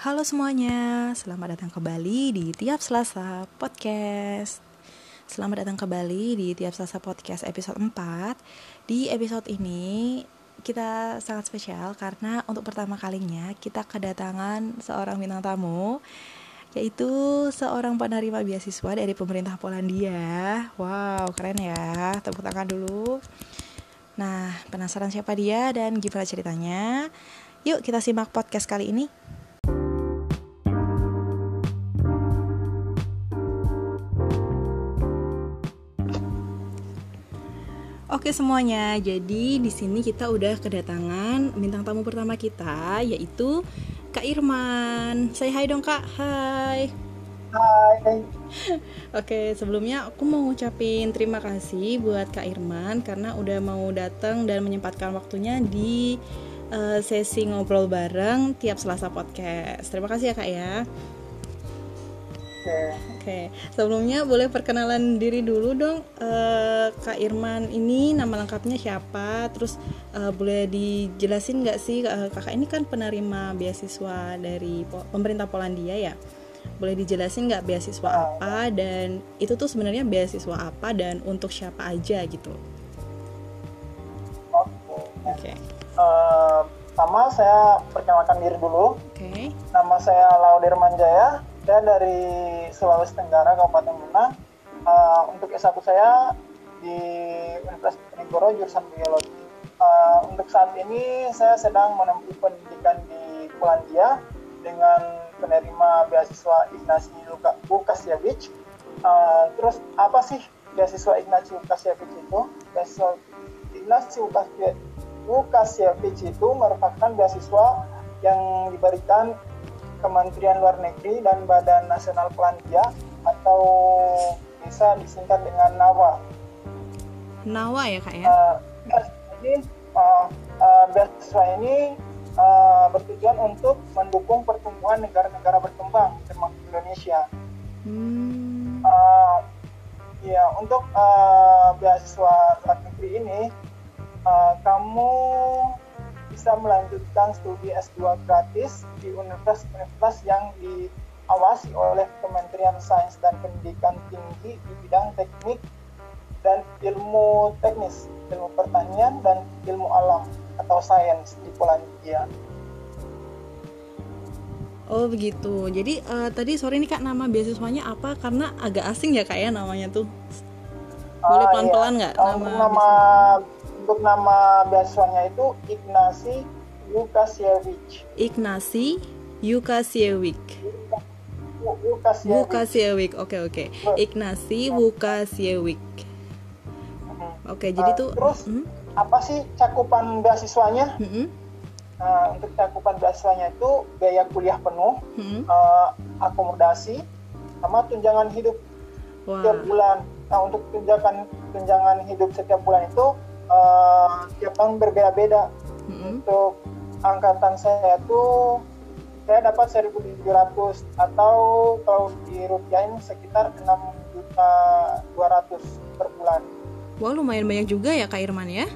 Halo semuanya, selamat datang kembali di Tiap Selasa Podcast Selamat datang kembali di Tiap Selasa Podcast episode 4 Di episode ini kita sangat spesial karena untuk pertama kalinya kita kedatangan seorang bintang tamu yaitu seorang penerima beasiswa dari pemerintah Polandia. Wow, keren ya. Tepuk tangan dulu. Nah, penasaran siapa dia dan gimana ceritanya? Yuk kita simak podcast kali ini. Oke semuanya, jadi di sini kita udah kedatangan bintang tamu pertama kita yaitu Kak Irman. Say hai dong Kak, hai. Hai. Oke, sebelumnya aku mau ngucapin terima kasih buat Kak Irman karena udah mau datang dan menyempatkan waktunya di uh, sesi ngobrol bareng tiap Selasa podcast. Terima kasih ya Kak ya. Oke. Oke, sebelumnya boleh perkenalan diri dulu dong, uh, Kak Irman ini nama lengkapnya siapa? Terus uh, boleh dijelasin nggak sih uh, kakak ini kan penerima beasiswa dari po pemerintah Polandia ya? Boleh dijelasin nggak beasiswa apa dan itu tuh sebenarnya beasiswa apa dan untuk siapa aja gitu? Oke. Oke. Eh, Sama saya perkenalkan diri dulu. Oke. Nama saya Laudir Manjaya. Saya dari Sulawesi Tenggara, Kabupaten Bunga. Eh, untuk S1 saya di Universitas Diponegoro jurusan biologi. Eh, untuk saat ini saya sedang menempuh pendidikan di Polandia dengan penerima beasiswa Ignasi Luka Lukasiewicz. Eh, terus apa sih beasiswa Ignasi Lukasiewicz itu? Beasiswa Ignasi Lukasiewicz itu merupakan beasiswa yang diberikan Kementerian Luar Negeri dan Badan Nasional Polandia atau bisa disingkat dengan NAWA. Nawa ya kak ya? Uh, ini, uh, uh, beasiswa ini uh, bertujuan untuk mendukung pertumbuhan negara-negara berkembang termasuk Indonesia. Hmm. Uh, ya untuk uh, beasiswa luar negeri ini uh, kamu bisa melanjutkan studi S2 gratis di universitas-universitas yang diawasi oleh Kementerian Sains dan Pendidikan Tinggi di bidang teknik dan ilmu teknis, ilmu pertanian dan ilmu alam atau sains di Polandia. Oh begitu. Jadi uh, tadi sore ini kak nama beasiswanya apa? Karena agak asing ya kak ya namanya tuh. Boleh Ah, pelan-pelan iya. nggak Uh, nama? untuk nama untuk nama beasiswanya itu Ignasi Lukasiewicz. Ignasi Yukasiewicz. Lukasiewicz. Wukasiewicz. Oke oke. Ignasi Wukasiewicz. Mhm. Oke, jadi Uh, tuh terus Hmm? apa sih cakupan beasiswanya? Hmm? Nah, untuk cakupan beasiswanya itu biaya kuliah penuh, Hmm? uh, akomodasi, sama tunjangan hidup setiap Wah. bulan. Nah, untuk tunjangan tunjangan hidup setiap bulan itu uh, tiap tahun berbeda-beda. Hmm? Untuk angkatan saya tuh saya dapat 1.700 atau kalau dirupiahin sekitar 6 juta 200 per bulan. Wah lumayan banyak juga ya kak Irman ya.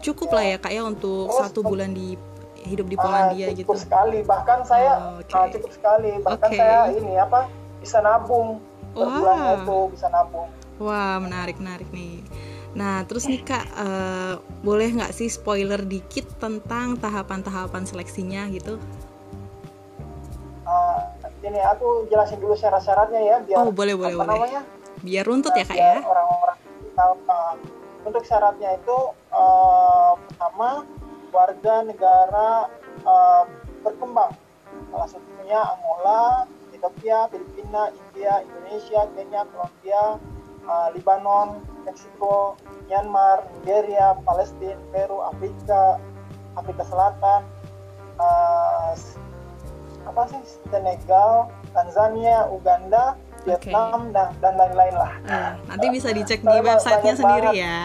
Cukup lah ya kak ya untuk Terus, satu bulan di hidup di ah, Polandia cukup gitu. sekali. Bahkan saya Oh, ah, cukup sekali. Bahkan Oke. saya ini apa bisa nabung per Wah. bulannya itu bisa nabung. Wah menarik menarik nih. Nah terus nih kak eh, boleh nggak sih spoiler dikit tentang tahapan-tahapan seleksinya gitu? Ah, ini aku jelasin dulu syarat-syaratnya ya biar Oh boleh boleh apa boleh. namanya Biar runtut ya kak ya. orang-orang tahu ah, untuk syaratnya itu eh, pertama warga negara eh, berkembang salah satunya Angola, Ethiopia, Filipina, India, Indonesia, Kenya, Colombia, eh, Lebanon, Meksiko, Myanmar, Nigeria, Palestina, Peru, Afrika, Afrika Selatan, eh, apa sih Senegal, Tanzania, Uganda, Vietnam dan dan lain-lain lah. Eh, nanti bisa dicek di Soalnya websitenya sendiri banget. ya.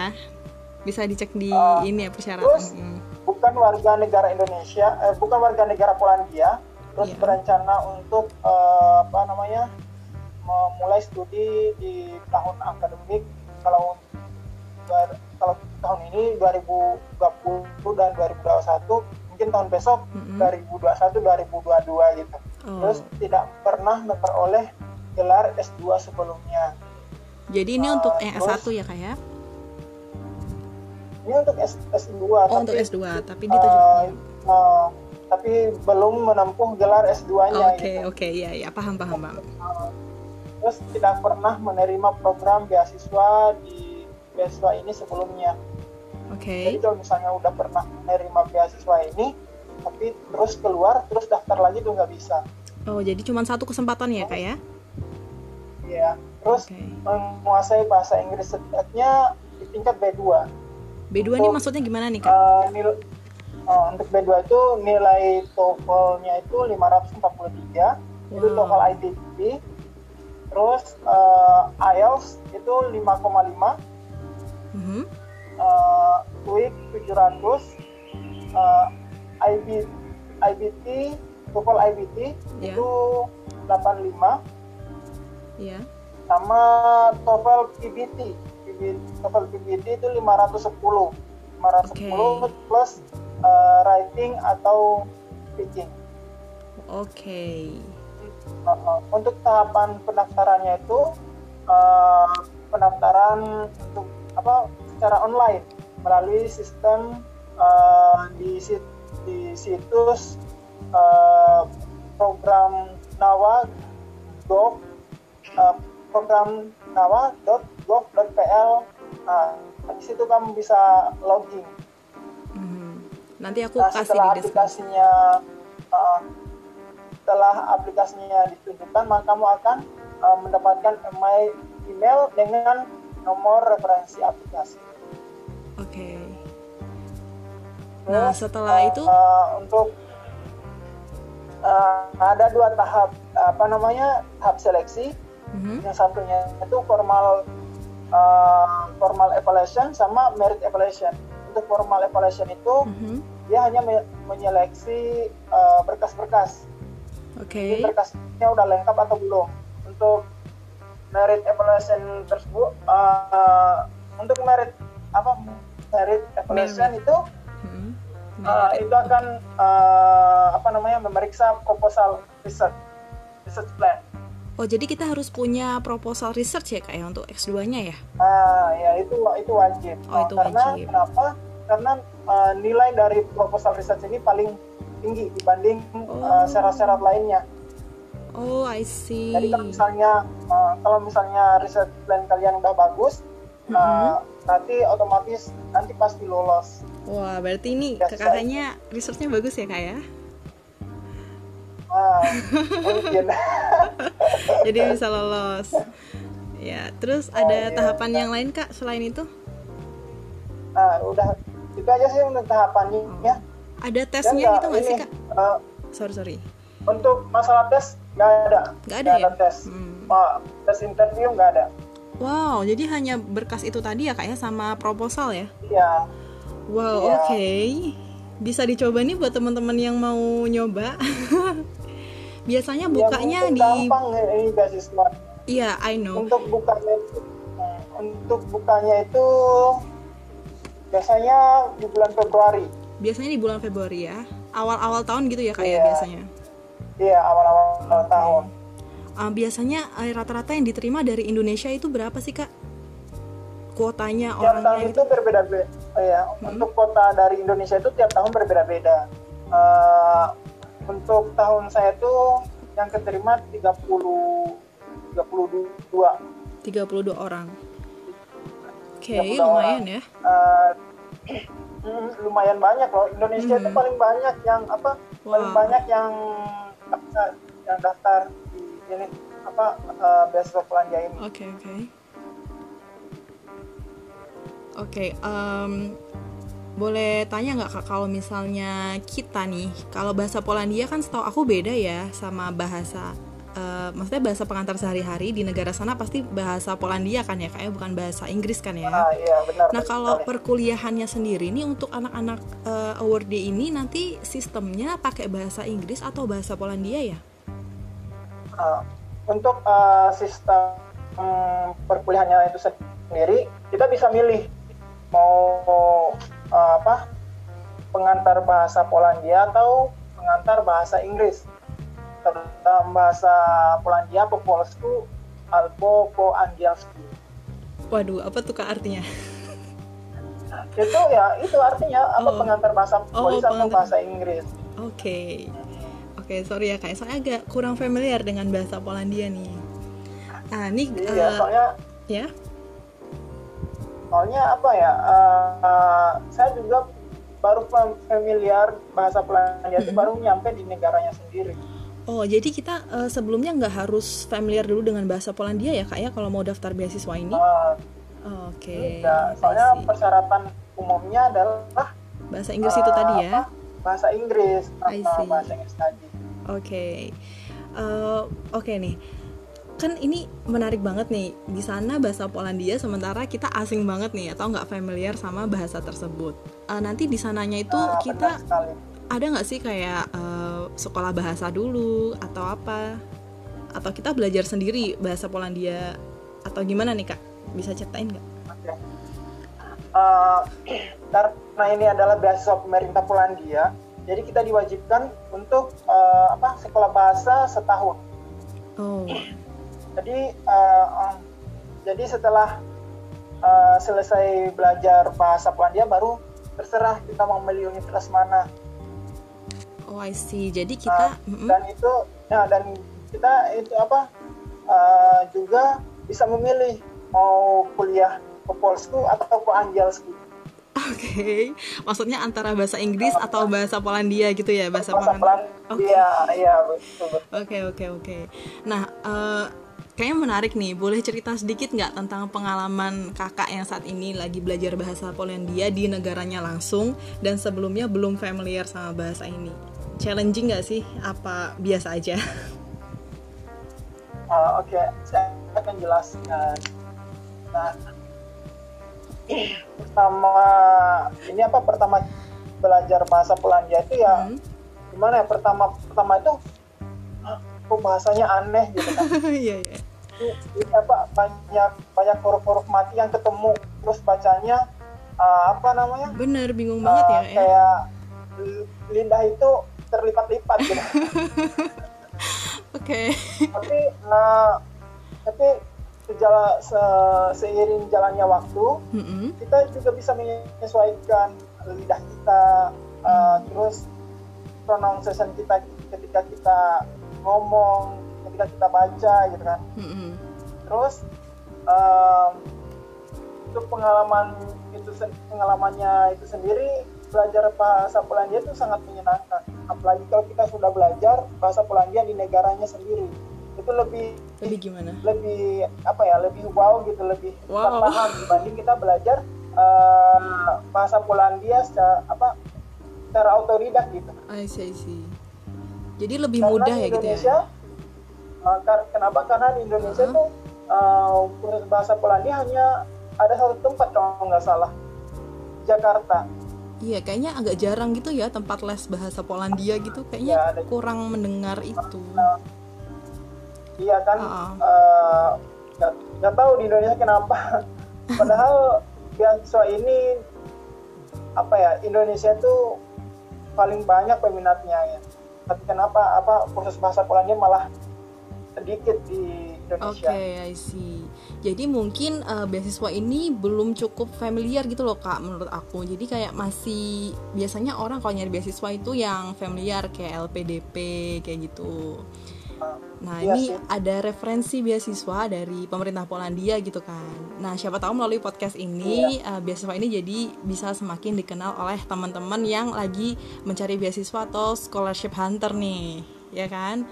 Bisa dicek di Ah, ini ya persyaratan. terus, Hmm. Bukan warga negara Indonesia, eh, bukan warga negara Polandia, terus Iya. berencana untuk eh, apa namanya memulai studi di tahun akademik kalau kalau tahun ini 2020 dan 2021 mungkin tahun besok Mm-mm. 2021 2022 gitu Oh. terus tidak pernah memperoleh gelar S2 sebelumnya Jadi ini Ah, untuk yang terus- S1 ya kak ya? ini untuk S, S2 Oh tapi untuk S2, tapi eh, ditujukan. eh, tapi belum menempuh gelar S2-nya Oke gitu. oke ya ya paham paham paham. Uh, terus tidak pernah menerima program beasiswa di beasiswa ini sebelumnya. Oke. Jadi kalau misalnya udah pernah menerima beasiswa ini, tapi terus keluar, terus daftar lagi tuh nggak bisa. Oh jadi cuma satu kesempatan ya kak ya? Ya. Terus Oke. menguasai bahasa Inggris setidaknya di tingkat B2. B2 ini Untuk- maksudnya gimana nih kak? Uh, nil- uh, untuk B2 itu nilai TOEFL-nya itu 543, itu Wow. TOEFL ITP. Terus uh, IELTS itu 5,5. Mhm. uh, TOEIC 700 uh, IB, IBT TOEFL IBT Ya. itu 85 Iya. sama TOEFL PBT PB, TOEFL PBT itu 510 510 plus uh, writing atau speaking Oke. Uh, uh, untuk tahapan pendaftarannya itu uh, pendaftaran untuk apa secara online melalui sistem uh, di sit- di situs uh, program nawa gov uh, program nawa.gov.pl nah di situ kamu bisa login. Mhm. Nanti aku Nah, kasih setelah di aplikasinya uh, setelah aplikasinya ditunjukkan, maka kamu akan uh, mendapatkan email email dengan nomor referensi aplikasi. Oke. Nah, Terus, setelah uh, itu uh, untuk uh, ada dua tahap apa namanya tahap seleksi. Mhm. Yang satunya itu formal uh, formal evaluation sama merit evaluation. Untuk formal evaluation itu Mhm. dia hanya me- menyeleksi uh, berkas-berkas. Oke. Jadi berkasnya udah lengkap atau belum. Untuk merit evaluation tersebut, uh, untuk merit apa merit evaluation Merit. itu Mhm. uh, itu akan uh, apa namanya memeriksa proposal research research plan. Oh, jadi kita harus punya proposal research ya kak ya untuk X2-nya ya? Ah, ya itu itu wajib. Oh, itu karena wajib. kenapa? Karena uh, nilai dari proposal research ini paling tinggi dibanding uh, Oh. syarat-syarat lainnya. Oh, I see. Jadi kalau misalnya uh, kalau misalnya riset plan kalian udah bagus, uh, Mhm. nanti otomatis nanti pasti lolos. Wah, berarti ini Ya, kakaknya researchnya bagus ya kak ya? Ah, mungkin. Jadi bisa lolos. Ya, terus ada iya. tahapan yang lain kak selain itu? nah, udah itu aja sih untuk tahapannya. ya. Ada tesnya gitu nggak sih kak? uh, Sorry sorry. untuk masalah tes nggak ada. Nggak ada ya? tes. Hmm. Ah, tes interview nggak ada. Wow, jadi hanya berkas itu tadi ya kak ya sama proposal ya? Iya. Wow, Iya. oke. Bisa dicoba nih buat teman-teman yang mau nyoba. Biasanya Ya, bukanya mungkin di gampang ini beasiswa. Iya, I know. Untuk bukanya itu, hmm, untuk bukanya itu biasanya di bulan Februari. Biasanya di bulan Februari ya. Awal-awal tahun gitu ya kak ya Iya. biasanya. Iya awal-awal tahun. Ah, biasanya eh, rata-rata yang diterima dari Indonesia itu berapa sih kak? Kuotanya Tiap tahun orangnya itu itu? berbeda-beda. ya, Hmm. untuk kota dari Indonesia itu tiap tahun berbeda-beda. Eh, untuk tahun saya itu yang keterima 30 32 32 orang. Oke, 32 lumayan orang. ya. Eh, lumayan banyak loh. Indonesia itu Mhm. paling banyak yang apa? Paling Wah. banyak yang apa, yang daftar di ini apa eh, beasiswa Polandia ini. Oke, oke. Oke, em, boleh tanya nggak kak kalau misalnya kita nih, kalau bahasa Polandia kan setahu aku beda ya sama bahasa, eh, maksudnya bahasa pengantar sehari-hari di negara sana pasti bahasa Polandia kan ya, kayak bukan bahasa Inggris kan ya. Ah iya benar. Nah kalau perkuliahannya sendiri nih untuk anak-anak eh, award ini nanti sistemnya pakai bahasa Inggris atau bahasa Polandia ya? Uh, untuk uh, sistem um, perkuliahannya itu sendiri kita bisa milih mau uh, apa pengantar bahasa Polandia atau pengantar bahasa Inggris. Dalam bahasa Polandia po polsku albo po angielsku. Waduh, apa tuh kak artinya? Itu ya itu artinya apa Oh. pengantar bahasa Oh, Polis atau pengantar. bahasa Inggris. Oke, oke sorry ya kak, saya agak kurang familiar dengan bahasa Polandia nih. Ah, nih Iya, eh, soalnya ya, soalnya apa ya? eh, eh, saya juga baru fam- familiar bahasa Polandia itu Mm-mm. baru nyampe di negaranya sendiri. Oh jadi kita eh, sebelumnya nggak harus familiar dulu dengan bahasa Polandia ya kak ya kalau mau daftar beasiswa ini? Eh, Oke, tidak. I Soalnya persyaratan umumnya adalah bahasa Inggris itu eh, tadi ya? apa, bahasa Inggris, I eh, see. bahasa Inggris tadi. Oke, Eh, oke nih. Kan ini menarik banget nih. Di sana bahasa Polandia, sementara kita asing banget nih, atau nggak familiar sama bahasa tersebut. Eh, nanti di sananya itu Nah, kita ada nggak sih kayak eh, sekolah bahasa dulu atau apa? Atau kita belajar sendiri bahasa Polandia atau gimana nih kak? Bisa ceritain nggak? Oke. Eh, karena ini adalah beasiswa pemerintah Polandia, jadi kita diwajibkan untuk eh, apa sekolah bahasa setahun. Oh, Jadi eh, em, jadi setelah eh, selesai belajar bahasa Polandia baru terserah kita mau memilih universitas mana. Oh I see. Jadi Nah, kita, mm-mm. dan itu nah dan kita itu apa eh, juga bisa memilih mau kuliah ke Polsku atau ke Angielsku. Oke, maksudnya antara bahasa Inggris atau bahasa Polandia gitu ya, bahasa bahasa Polandia. Iya betul betul Oke oke oke. Nah, eh, kayaknya menarik nih. Boleh cerita sedikit nggak tentang pengalaman kakak yang saat ini lagi belajar bahasa Polandia di negaranya langsung dan sebelumnya belum familiar sama bahasa ini? Challenging nggak sih? Apa biasa aja? Ah, oke saya akan jelaskan nah pertama ini apa pertama belajar bahasa Polandia itu ya Hmm. gimana ya pertama pertama itu ah, kok bahasanya aneh gitu kan Iya iya. apa banyak banyak huruf-huruf mati yang ketemu terus bacanya ah, apa namanya Bener, bingung banget ya. Ah, ya. kayak l- lidah itu terlipat-lipat gitu Oke. tapi nah tapi sejala se- seiring jalannya waktu Mm-mm. kita juga bisa menyesuaikan lidah kita uh, terus pronunciation kita ketika kita ngomong ketika kita baca gitu kan Mm-mm. terus um, untuk pengalaman itu pengalamannya itu sendiri belajar bahasa Polandia itu sangat menyenangkan apalagi kalau kita sudah belajar bahasa Polandia di negaranya sendiri itu lebih Lebih gimana? lebih apa ya lebih wow gitu lebih Wow. paham dibanding kita belajar eh, bahasa Polandia secara apa secara autodidak gitu I see, I see. Jadi lebih karena mudah ya gitu ya. kar- kenapa karena di Indonesia Uh-huh. tuh eh, kursus bahasa Polandia hanya ada satu tempat kalau nggak salah Jakarta Iya, kayaknya agak jarang gitu ya tempat les bahasa Polandia gitu. Ya, Kayaknya ada. kurang mendengar itu. Iya kan eh, nggak nggak tahu di Indonesia kenapa padahal beasiswa ini apa ya Indonesia itu paling banyak peminatnya ya tapi kenapa apa kursus bahasa Polandia malah sedikit di Oke, Indonesia I see. Jadi mungkin eh, beasiswa ini belum cukup familiar gitu loh kak menurut aku. Jadi kayak masih biasanya orang kalau nyari beasiswa itu yang familiar kayak LPDP kayak gitu. Nah Iya ini sih. ada referensi beasiswa dari pemerintah Polandia gitu kan. Nah siapa tahu melalui podcast ini Iya. eh, beasiswa ini jadi bisa semakin dikenal oleh teman-teman yang lagi mencari beasiswa atau scholarship hunter nih, ya kan?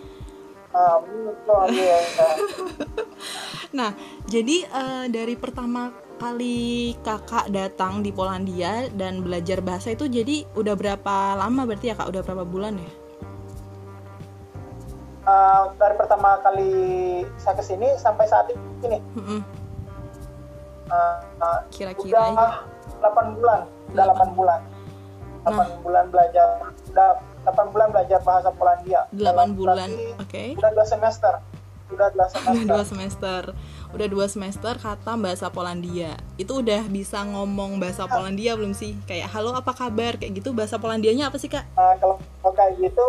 Nah, jadi eh, dari pertama kali kakak datang di Polandia dan belajar bahasa itu jadi udah berapa lama berarti ya kak? Udah berapa bulan ya? Ah, dari pertama kali saya ke sini sampai saat ini. Mm-mm. ah, ah, Kira-kira udah 8 bulan. Udah 8 bulan. 8 bulan belajar 8 bulan belajar bahasa Polandia. 8 Dalam bulan, oke. udah dua semester. Udah dua semester Dua semester. udah dua semester kata bahasa Polandia. Itu udah bisa ngomong bahasa Polandia belum sih? Kayak halo apa kabar? Kayak gitu bahasa Polandianya apa sih kak? Uh, kalau, kalau kayak gitu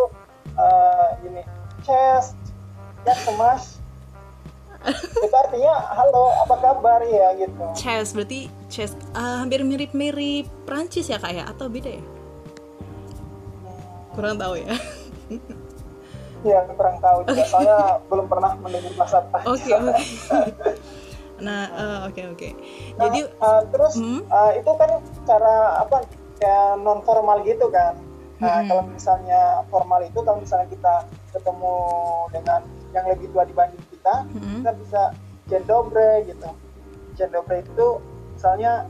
uh, gini chest ya kemas itu artinya halo apa kabar? Ya gitu. Chess berarti chess uh, hampir mirip-mirip Prancis ya kak ya? Atau beda ya kurang tahu ya Iya, kurang tahu juga. Soalnya belum pernah mendengar bahasa. Oke, oke. Nah, uh, oke oke. Nah, Jadi uh, terus Hmm? uh, itu kan cara apa kayak non formal gitu kan. Nah, Hmm. kalau misalnya formal itu kalau misalnya kita ketemu dengan yang lebih tua dibanding kita, Hmm. kita bisa Dzień dobry gitu. Dzień dobry itu misalnya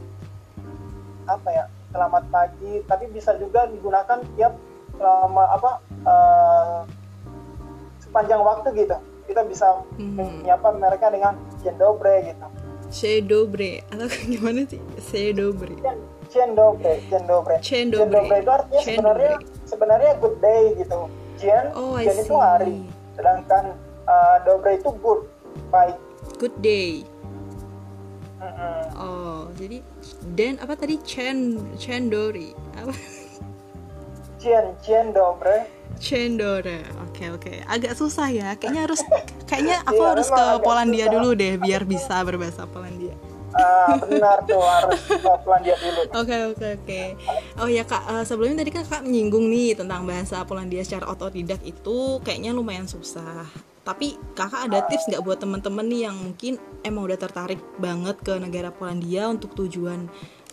apa ya? Selamat pagi, tapi bisa juga digunakan tiap selama apa uh, sepanjang waktu gitu. Kita bisa Hmm. menyapa mereka dengan Dzień dobry gitu. Dzień dobry atau gimana sih? Dzień Dzień dobry. dobry itu artinya Dzień sebenarnya dobry. sebenarnya good day gitu. Dzień, Oh, Dzień itu hari. Sedangkan uh, dobre itu good, baik. Good day. Mm-mm. Oh, jadi dan apa tadi Chen Chendori apa Dzień dobry. Chendora. Oke oke. Agak susah ya. Kayaknya harus kayaknya aku Iya, harus ke Polandia susah. dulu deh biar bisa berbahasa Polandia. Ah, benar tuh harus uh, Polandia dulu. Oke oke oke. Oh ya kak, eh, sebelumnya tadi kan kak menyinggung nih tentang bahasa Polandia secara otodidak itu kayaknya lumayan susah. Tapi kakak ada tips nggak buat temen-temen nih yang mungkin emang udah tertarik banget ke negara Polandia untuk tujuan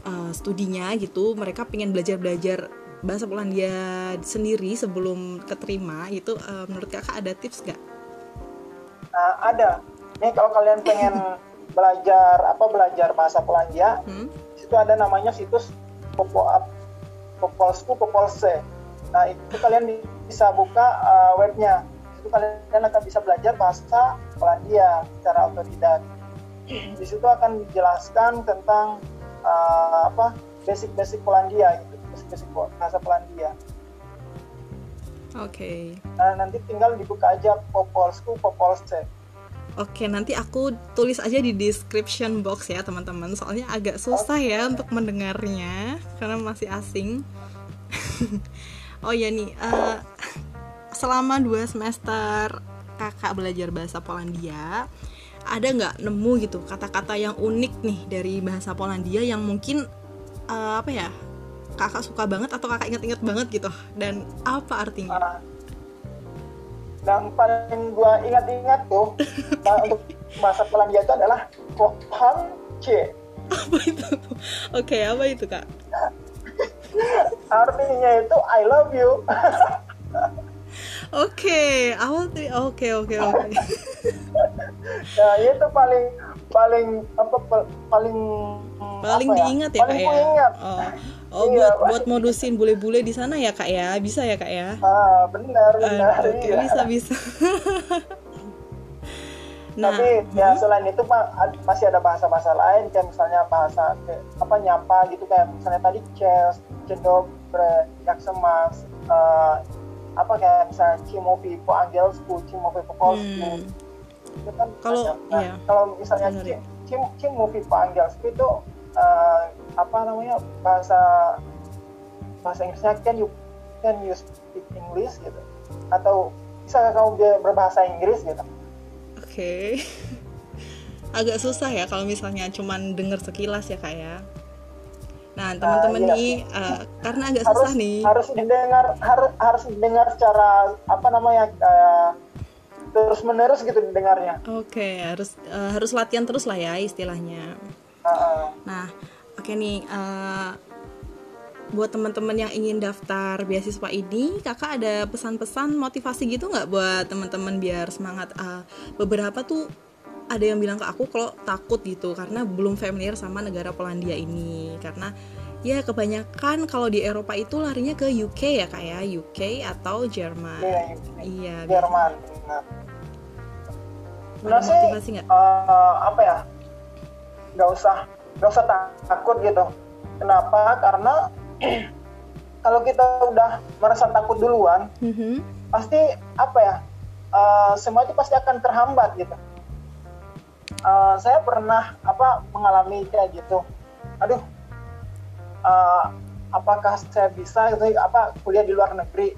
eh, studinya gitu. Mereka pengen belajar-belajar bahasa Polandia sendiri sebelum keterima itu eh, menurut kakak ada tips nggak? Nah, ada. Nih kalau kalian pengen belajar apa belajar bahasa Polandia, Hmm? di situ ada namanya situs Popo Popolsku Popolse. Nah itu kalian bi- bisa buka uh, webnya. Di situ kalian akan bisa belajar bahasa Polandia secara otodidak. Di situ akan dijelaskan tentang uh, apa basic-basic Polandia gitu, basic-basic bahasa Polandia. Oke. Nah nanti tinggal dibuka aja Popolsku Popolse. Oke, nanti aku tulis aja di description box ya teman-teman. Soalnya agak susah ya untuk mendengarnya karena masih asing. oh ya nih, eh, selama dua semester kakak belajar bahasa Polandia, ada nggak nemu gitu kata-kata yang unik nih dari bahasa Polandia yang mungkin eh, apa ya kakak suka banget atau kakak inget-inget banget gitu dan apa artinya? Nah, yang paling gua ingat-ingat tuh untuk bahasa Polandia itu adalah kocham c apa itu? Oke, apa itu kak? artinya itu I love you Oke, awal tuh oke oke oke. nah itu paling paling apa pa- paling Paling apa diingat ya kak paling ya. gua ingat Oh, oh Iya, buat Pak. buat modusin bule-bule di sana ya kak ya, bisa ya kak ya. ah benar benar Aduh, Oke iya. bisa bisa. nah, tapi ya selain itu pak masih ada bahasa-bahasa lain kayak misalnya bahasa kayak, apa nyapa gitu kayak misalnya tadi chess, cendobre, jak semas, eh, apa kayak misalnya po angelsku, cimovi po polsku. hmm, itu kan Kalau-. Nah, iya. kalau misalnya ya. cim movie Pak Angelsku itu eh, apa namanya bahasa bahasa Inggrisnya can you can you speak English gitu atau bisa kamu be- berbahasa Inggris gitu oke. Agak susah ya kalau misalnya cuman denger sekilas ya kak ya. Nah teman-teman iya. nih, eh, karena agak harus susah nih. harus didengar harus harus didengar secara apa namanya kayak terus menerus gitu didengarnya Oke, harus eh, harus latihan terus lah ya istilahnya. Heeh. Nah, oke nih, eh, buat teman-teman yang ingin daftar beasiswa ini, kakak ada pesan-pesan motivasi gitu nggak buat teman-teman biar semangat? Eh, beberapa tuh ada yang bilang ke aku kalau takut gitu karena belum familiar sama negara Polandia ini karena ya kebanyakan kalau di Eropa itu larinya ke UK ya kak ya UK atau Jerman. Iya, Iya. Jerman benar. Sebenarnya sih eh, apa ya nggak usah nggak usah takut gitu kenapa karena kalau kita udah merasa takut duluan Mhm. pasti apa ya eh, semua itu pasti akan terhambat gitu uh, saya pernah apa mengalami kayak gitu. Aduh uh, apakah saya bisa gitu apa kuliah di luar negeri?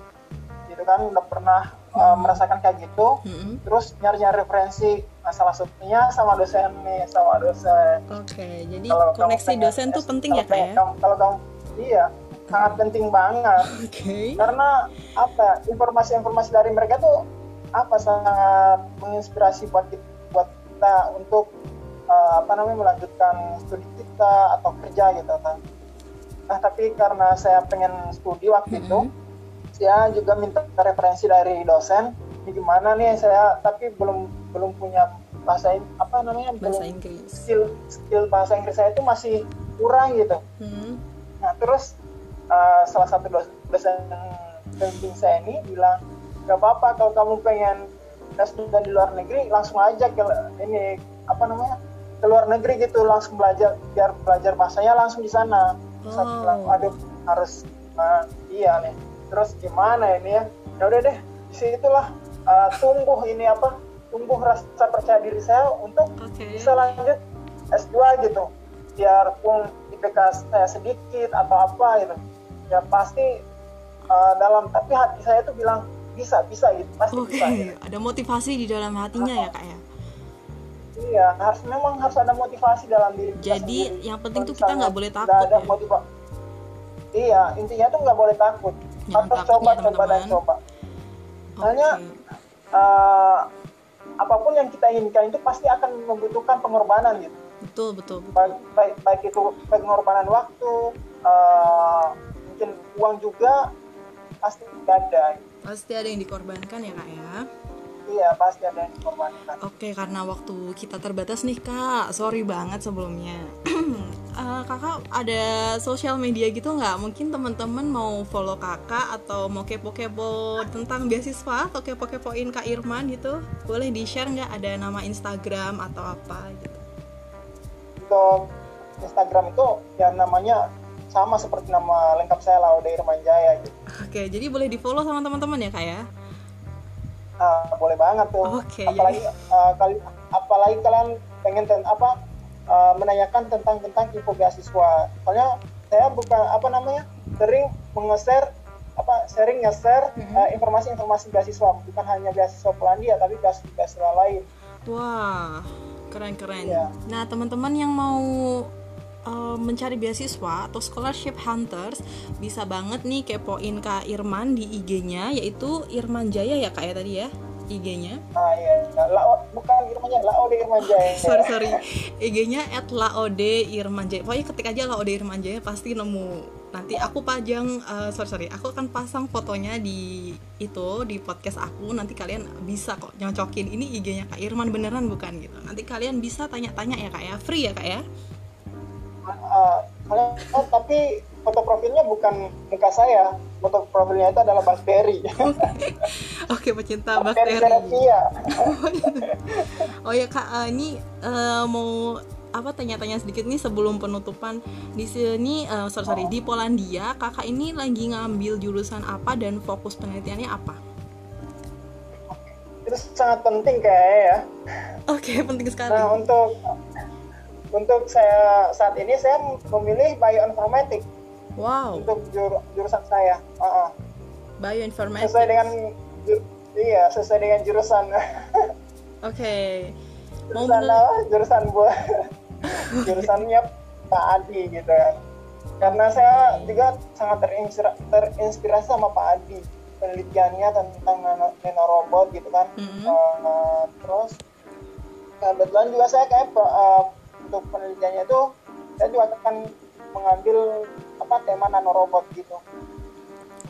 Gitu kan udah pernah uh, merasakan kayak gitu. Mm-mm. terus nyari-nyari referensi nah, salah satunya sama dosen nih sama dosen. Oke, jadi Kalau kamu koneksi pengen dosen tuh penting ya kalau kak ya? kamu- kalau kamu iya sangat penting banget. Oke. karena apa informasi-informasi dari mereka tuh apa sangat menginspirasi buat kita, buat kita untuk uh, apa namanya melanjutkan studi kita atau kerja gitu kan nah tapi karena saya pengen studi waktu itu Mm-mm. saya juga minta referensi dari dosen ini gimana nih saya tapi belum belum punya bahasa apa namanya Bahasa belum Inggris. skill skill bahasa Inggris saya itu masih kurang gitu Hmm. Nah terus uh, salah satu dos- dosen pembimbing saya ini bilang gak apa-apa kalau kamu pengen S2 di luar negeri langsung aja ke ini apa namanya ke luar negeri gitu langsung belajar biar belajar bahasanya langsung di sana. Terus aku Oh. bilang aduh harus nah, iya nih terus gimana ini ya ya udah deh di situlah uh, tumbuh ini apa tumbuh rasa percaya diri saya untuk Oke. bisa lanjut S2 gitu biarpun IPK saya sedikit atau apa gitu ya pasti uh, dalam tapi hati saya tuh bilang bisa bisa gitu pasti Oke, bisa gitu. ada motivasi di dalam hatinya ya kak ya. iya harus memang harus ada motivasi dalam diri kita Jadi sendiri. yang penting Kalau tuh kita nggak boleh takut ada ya. motiva- iya intinya tuh nggak boleh takut Jangan harus coba ya, coba dan coba Oke. Hanya uh, apa pun yang kita inginkan itu pasti akan membutuhkan pengorbanan gitu Betul betul betul. baik, baik, baik itu pengorbanan waktu, uh, mungkin uang juga pasti ada. Pasti ada yang dikorbankan ya kak ya. Iya pasti ada yang dikorbankan. Oke, karena waktu kita terbatas nih kak, sorry banget sebelumnya. Eh, kakak ada sosial media gitu nggak? Mungkin teman-teman mau follow kakak atau mau kepo-kepo tentang beasiswa atau kepo-kepoin kak Irman gitu, boleh di share nggak? Ada nama Instagram atau apa gitu? Untuk Instagram itu yang namanya sama seperti nama lengkap saya Laude Irman Jaya gitu. Oke, jadi boleh di follow sama teman-teman ya kak ya? Ah, boleh banget tuh. Oke, apalagi uh, kali, apalagi kalian pengen ten, apa uh, menanyakan tentang tentang info beasiswa. Soalnya saya bukan apa namanya sering mengeser apa sering nge-share Mhm. uh, informasi-informasi beasiswa bukan hanya beasiswa Polandia tapi beasiswa, beasiswa lain. Wah, keren-keren. Iya. Nah, teman-teman yang mau uh, mencari beasiswa atau scholarship hunters bisa banget nih kepoin Kak Irman di IG-nya yaitu Irman Jaya ya Kak ya tadi ya IG-nya. Nah, iya. Nah, bukan Irman Jaya, Laude Irman Jaya. sorry sorry IG-nya @laode Irman Jaya. Pokoknya ketik aja laode Irman Jaya pasti nemu. Nanti aku pajang uh, sorry sorry, aku akan pasang fotonya di itu di podcast aku. Nanti kalian bisa kok nyocokin ini IG-nya Kak Irman beneran bukan gitu. Nanti kalian bisa tanya-tanya ya Kak ya. Free ya Kak ya. Uh, oh, tapi foto profilnya bukan muka saya. Foto profilnya itu adalah bakteri. Oke, pecinta bakteri bakteri. Oh ya Kak, eh, ini eh, mau apa tanya-tanya sedikit nih sebelum penutupan di sini eh, sorry sorry di Polandia kakak ini lagi ngambil jurusan apa dan fokus penelitiannya apa? Itu sangat penting kayaknya ya. Oke penting sekali. Nah untuk untuk saya saat ini saya memilih bioinformatik Wow, untuk jur- jurusan saya. Uh-uh. bioinformatics. Sesuai dengan ju- iya sesuai dengan jurusan Oke. Mau jurusan apa? Jurusan buat jurusannya Pak Adi gitu kan. Karena saya juga sangat terinspira- terinspirasi sama Pak Adi penelitiannya tentang nano, nanorobot gitu kan. Mhm. Uh, terus kebetulan juga saya kayak uh, untuk penelitiannya itu saya juga akan mengambil apa tema nanorobot gitu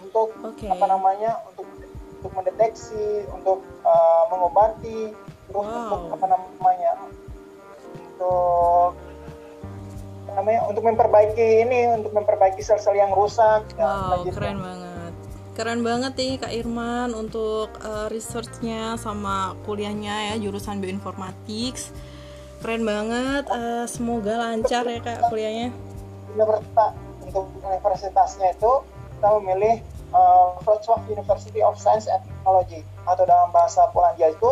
untuk Oke. apa namanya untuk untuk mendeteksi untuk uh, mengobati terus Wow. untuk apa namanya untuk apa namanya untuk memperbaiki ini untuk memperbaiki sel-sel yang rusak Wow, gitu. keren banget. Keren banget nih Kak Irman untuk uh, researchnya sama kuliahnya ya jurusan bioinformatics. Keren banget. eh, semoga lancar ya Kak kuliahnya. untuk universitasnya itu kita memilih uh, Wrocław University of Science and Technology atau dalam bahasa Polandia itu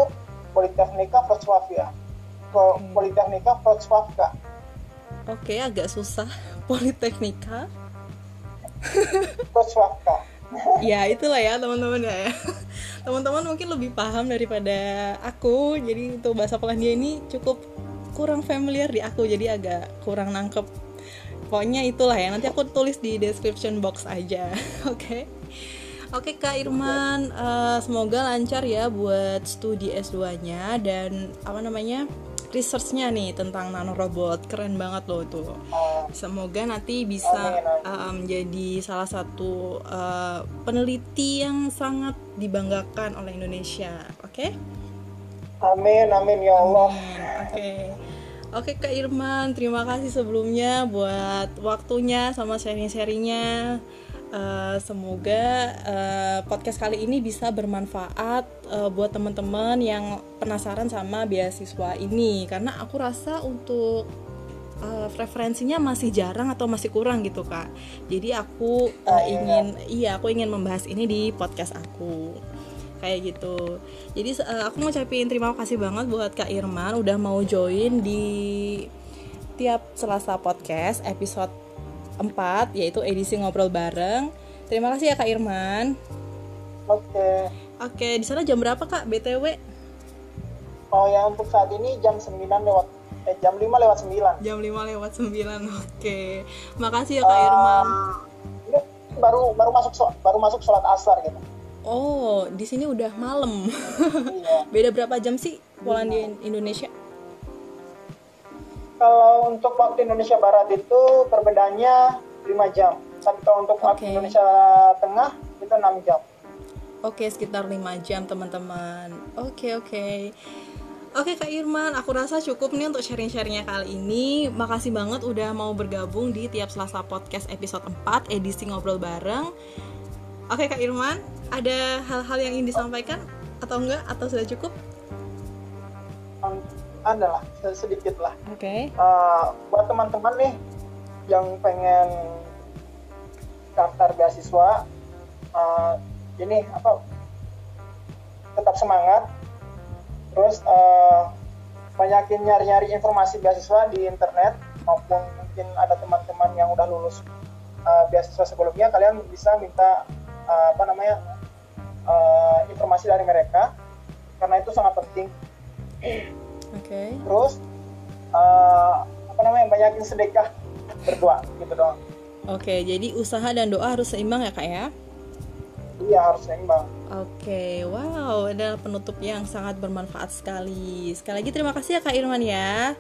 Politechnika Wrocławia. Politeknika Wrocławka. Oke, agak susah. Politeknika. Wrocławka. ya itulah ya teman-teman ya. Teman-teman mungkin lebih paham daripada aku. Jadi untuk bahasa Polandia ini cukup kurang familiar di aku. Jadi agak kurang nangkep. Pokoknya itulah ya. Nanti aku tulis di description box aja. Oke. Oke Kak Irman, uh, semoga lancar ya buat studi S2-nya dan apa namanya? researchnya nih tentang nanorobot keren banget loh itu semoga nanti bisa uh, menjadi salah satu uh, peneliti yang sangat dibanggakan oleh Indonesia oke okay? amin amin ya Allah oke okay. Oke Kak Irman, terima kasih sebelumnya buat waktunya sama sharing-sharingnya. Uh, semoga uh, podcast kali ini bisa bermanfaat uh, buat teman-teman yang penasaran sama beasiswa ini. Karena aku rasa untuk uh, referensinya masih jarang atau masih kurang gitu kak. Jadi aku uh, ingin iya aku ingin membahas ini di podcast aku kayak gitu jadi uh, aku mau ucapin terima kasih banget buat kak Irman udah mau join di tiap Selasa podcast episode 4 yaitu edisi ngobrol bareng. Terima kasih ya Kak Irman. Oke. Okay. Oke, di sana jam berapa Kak BTW? Oh ya untuk saat ini jam 9 lewat eh jam 5 lewat 9. Jam 5 lewat 9. Oke. Makasih ya Kak uh, Irman. Ini baru baru masuk baru masuk sholat asar gitu. Oh, di sini udah malam. Beda berapa jam sih Polandia Indonesia? kalau untuk waktu Indonesia Barat itu perbedaannya 5 jam. Tapi kalau untuk okay. waktu Indonesia Tengah itu 6 jam. Oke, okay, sekitar 5 jam teman-teman. Oke, okay, oke. Okay. Oke Kak Irman, aku rasa cukup nih untuk sharing-sharingnya kali ini Makasih banget udah mau bergabung di Tiap Selasa Podcast episode 4 edisi Ngobrol Bareng Oke Kak Irman, ada hal-hal yang ingin disampaikan atau enggak? Atau sudah cukup? ada lah sedikit lah. Oke. Okay. Uh, buat teman-teman nih yang pengen daftar beasiswa, uh, ini apa? Tetap semangat. Terus uh, banyakin nyari-nyari informasi beasiswa di internet maupun mungkin ada teman-teman yang udah lulus uh, beasiswa sebelumnya, kalian bisa minta uh, apa namanya uh, informasi dari mereka karena itu sangat penting. okay. terus uh, apa namanya banyakin sedekah berdoa gitu dong oke okay, jadi usaha dan doa harus seimbang ya kak ya iya harus seimbang Oke, okay, wow, ada penutup yang sangat bermanfaat sekali. Sekali lagi terima kasih ya Kak Irman ya.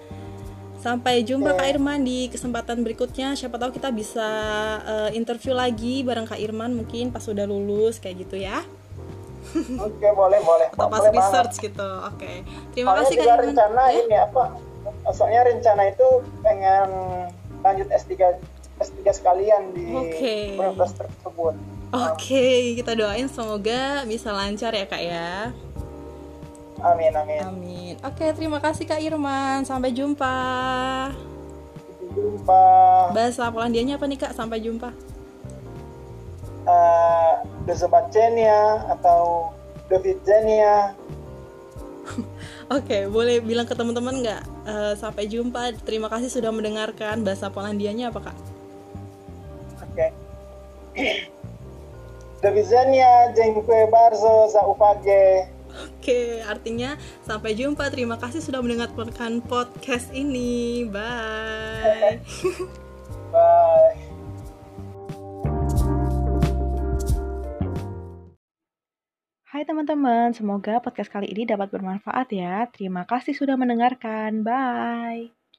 Sampai jumpa. Kak Irman di kesempatan berikutnya. Siapa tahu kita bisa uh, interview lagi bareng Kak Irman mungkin pas sudah lulus kayak gitu ya. Oke, boleh, boleh. Atau pas boleh research banget. gitu. Oke. Okay. Terima Soalnya kasih Kak rencana ya? ini apa? Soalnya rencana itu pengen lanjut S3 S3 sekalian di okay. universitas tersebut. Oke, okay, kita doain semoga bisa lancar ya, Kak ya. Amin, amin. Amin. Oke, terima kasih Kak Irman. Sampai jumpa. Sampai jumpa. Bahasa Polandianya apa nih, Kak? Sampai jumpa uh, do zobaczenia atau do widzenia Oke, okay, boleh bilang ke teman-teman nggak? Uh, sampai jumpa. Terima kasih sudah mendengarkan. Bahasa Polandianya apa kak? Oke. Okay. Do widzenia, dziękuję bardzo za uwagę. Oke, artinya sampai jumpa. Terima kasih sudah mendengarkan podcast ini. Bye. Bye. Hai teman-teman, semoga podcast kali ini dapat bermanfaat ya. Terima kasih sudah mendengarkan. Bye.